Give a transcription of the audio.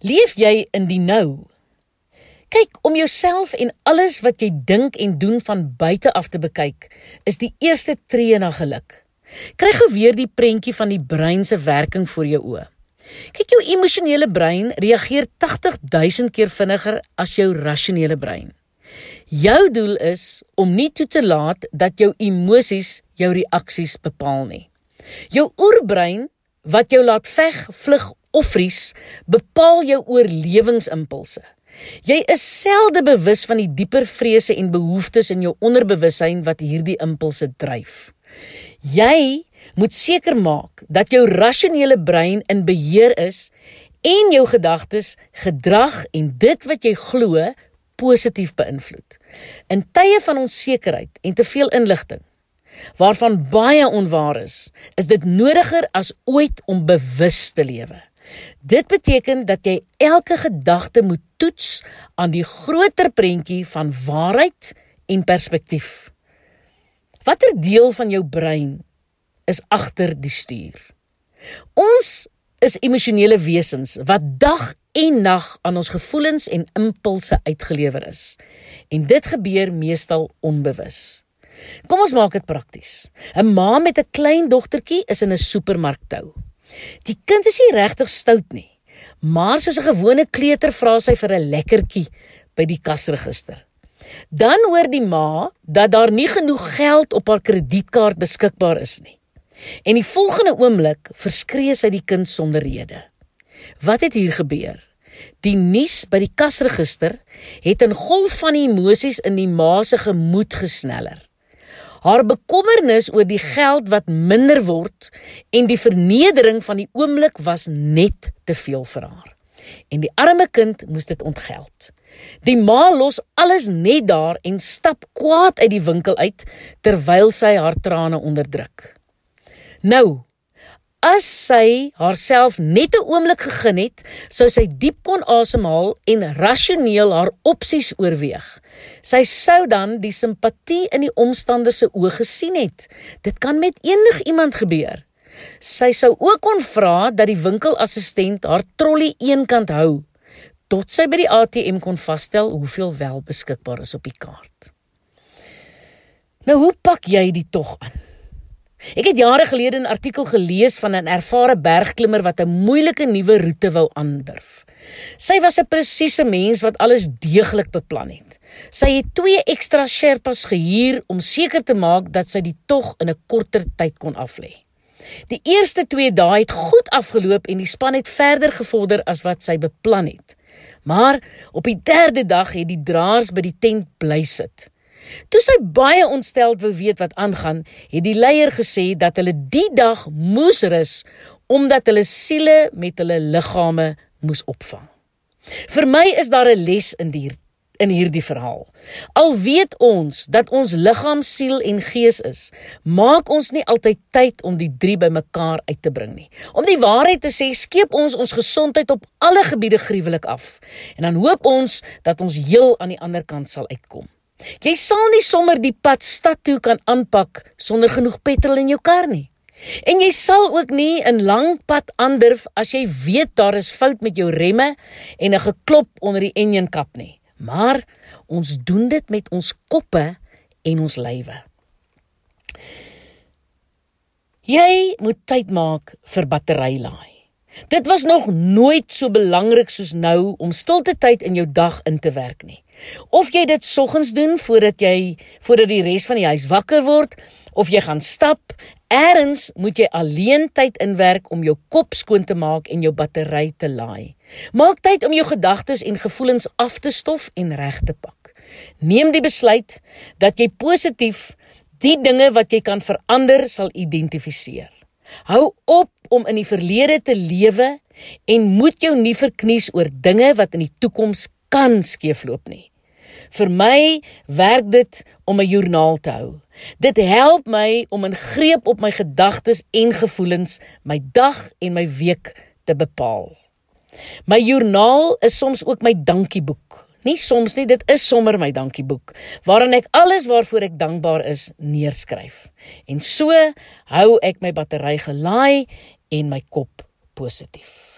Leef jy in die nou? Kyk om jouself en alles wat jy dink en doen van buite af te bekyk, is die eerste tree na geluk. Kry gou weer die prentjie van die brein se werking voor jou oë. Kyk jou emosionele brein reageer 80000 keer vinniger as jou rasionele brein. Jou doel is om nie toe te laat dat jou emosies jou reaksies bepaal nie. Jou oerbrein wat jou laat veg, vlug of vries bepaal jou oorlewingsimpulse. Jy is selde bewus van die dieper vrese en behoeftes in jou onderbewussyn wat hierdie impulse dryf. Jy moet seker maak dat jou rasionele brein in beheer is en jou gedagtes, gedrag en dit wat jy glo positief beïnvloed. In tye van onsekerheid en te veel inligting waarvan baie onwaar is, is dit nodiger as ooit om bewus te lewe. Dit beteken dat jy elke gedagte moet toets aan die groter prentjie van waarheid en perspektief. Watter deel van jou brein is agter die stuur? Ons is emosionele wesens wat dag en nag aan ons gevoelens en impulse uitgelewer is. En dit gebeur meestal onbewus. Kom ons maak dit prakties. 'n Ma met 'n klein dogtertjie is in 'n supermark tou. Die kind is nie regtig stout nie, maar soos 'n gewone kleuter vra sy vir 'n lekkertjie by die kasregister. Dan hoor die ma dat daar nie genoeg geld op haar kredietkaart beskikbaar is nie. En die volgende oomblik verskree sy die kind sonder rede. Wat het hier gebeur? Die nuus by die kasregister het 'n golf van emosies in die ma se gemoed gesneller. Haar bekommernis oor die geld wat minder word en die vernedering van die oomblik was net te veel vir haar. En die arme kind moes dit ontgeld. Die ma los alles net daar en stap kwaad uit die winkel uit terwyl sy haar trane onderdruk. Nou, As sy haarself net 'n oomblik gegeen het, sou sy diep kon asemhaal en rasioneel haar opsies oorweeg. Sy sou dan die simpatie in die omstanders se oë gesien het. Dit kan met enigiemand gebeur. Sy sou ook kon vra dat die winkelassistent haar trolly eenkant hou tot sy by die ATM kon vasstel hoeveel wel beskikbaar is op die kaart. Nou hoe pak jy die tog aan? Ek het jare gelede 'n artikel gelees van 'n ervare bergklimmer wat 'n moeilike nuwe roete wou aandurf. Sy was 'n presiese mens wat alles deeglik beplan het. Sy het twee ekstra sherpas gehuur om seker te maak dat sy die tog in 'n korter tyd kon aflê. Die eerste 2 dae het goed afgeloop en die span het verder gevorder as wat sy beplan het. Maar op die 3de dag het die draers by die tent bly sit. Toe sy baie ontsteld wou weet wat aangaan, het die leier gesê dat hulle die dag moes rus omdat hulle siele met hulle liggame moes opvang. Vir my is daar 'n les in die in hierdie verhaal. Al weet ons dat ons liggaam, siel en gees is, maak ons nie altyd tyd om die drie bymekaar uit te bring nie. Om die waarheid te sê, skeep ons ons gesondheid op alle gebiede gruwelik af en dan hoop ons dat ons heel aan die ander kant sal uitkom. Jy sal nie sommer die pad stad toe kan aanpak sonder genoeg petrol in jou kar nie. En jy sal ook nie 'n lang pad aandurf as jy weet daar is fout met jou remme en 'n geklop onder die enjinkap nie. Maar ons doen dit met ons koppe en ons lywe. Jy moet tyd maak vir batterylaai. Dit was nog nooit so belangrik soos nou om stilte tyd in jou dag in te werk nie. Of jy dit soggens doen voordat jy voordat die res van die huis wakker word of jy gaan stap, eers moet jy alleen tyd inwerk om jou kop skoon te maak en jou battery te laai. Maak tyd om jou gedagtes en gevoelens af te stof en reg te pak. Neem die besluit dat jy positief die dinge wat jy kan verander sal identifiseer. Hou op om in die verlede te lewe en moet jou nie verknies oor dinge wat in die toekoms kan skeefloop nie. Vir my werk dit om 'n joernaal te hou. Dit help my om 'n greep op my gedagtes en gevoelens, my dag en my week te bepaal. My joernaal is soms ook my dankieboek. Nie soms nie, dit is sommer my dankieboek waarin ek alles waarvoor ek dankbaar is neerskryf. En so hou ek my battery gelaai en my kop positief.